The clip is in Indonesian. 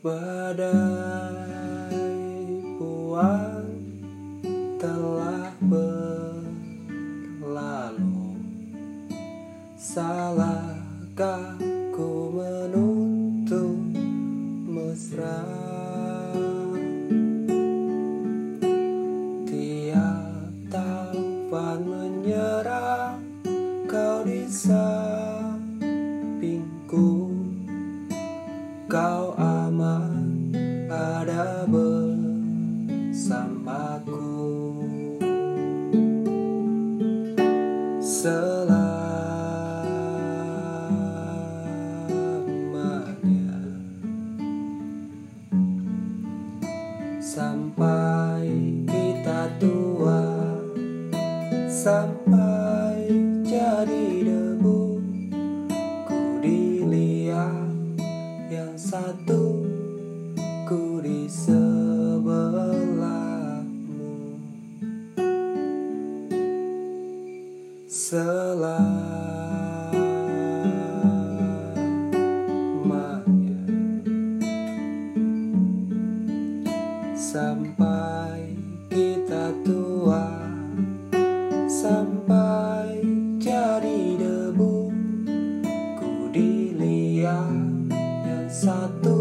Badai puan telah berlalu. Salahkah ku menuntut mesra? Tiap taufan menyerah Kau di sampingku Kau aman ada bersamaku. Selamanya. Sampai kita tua Sampai ku di sebelahmu. Selamanya. Sampai kita tua. Sampai jadi debu. Ku dilihat satu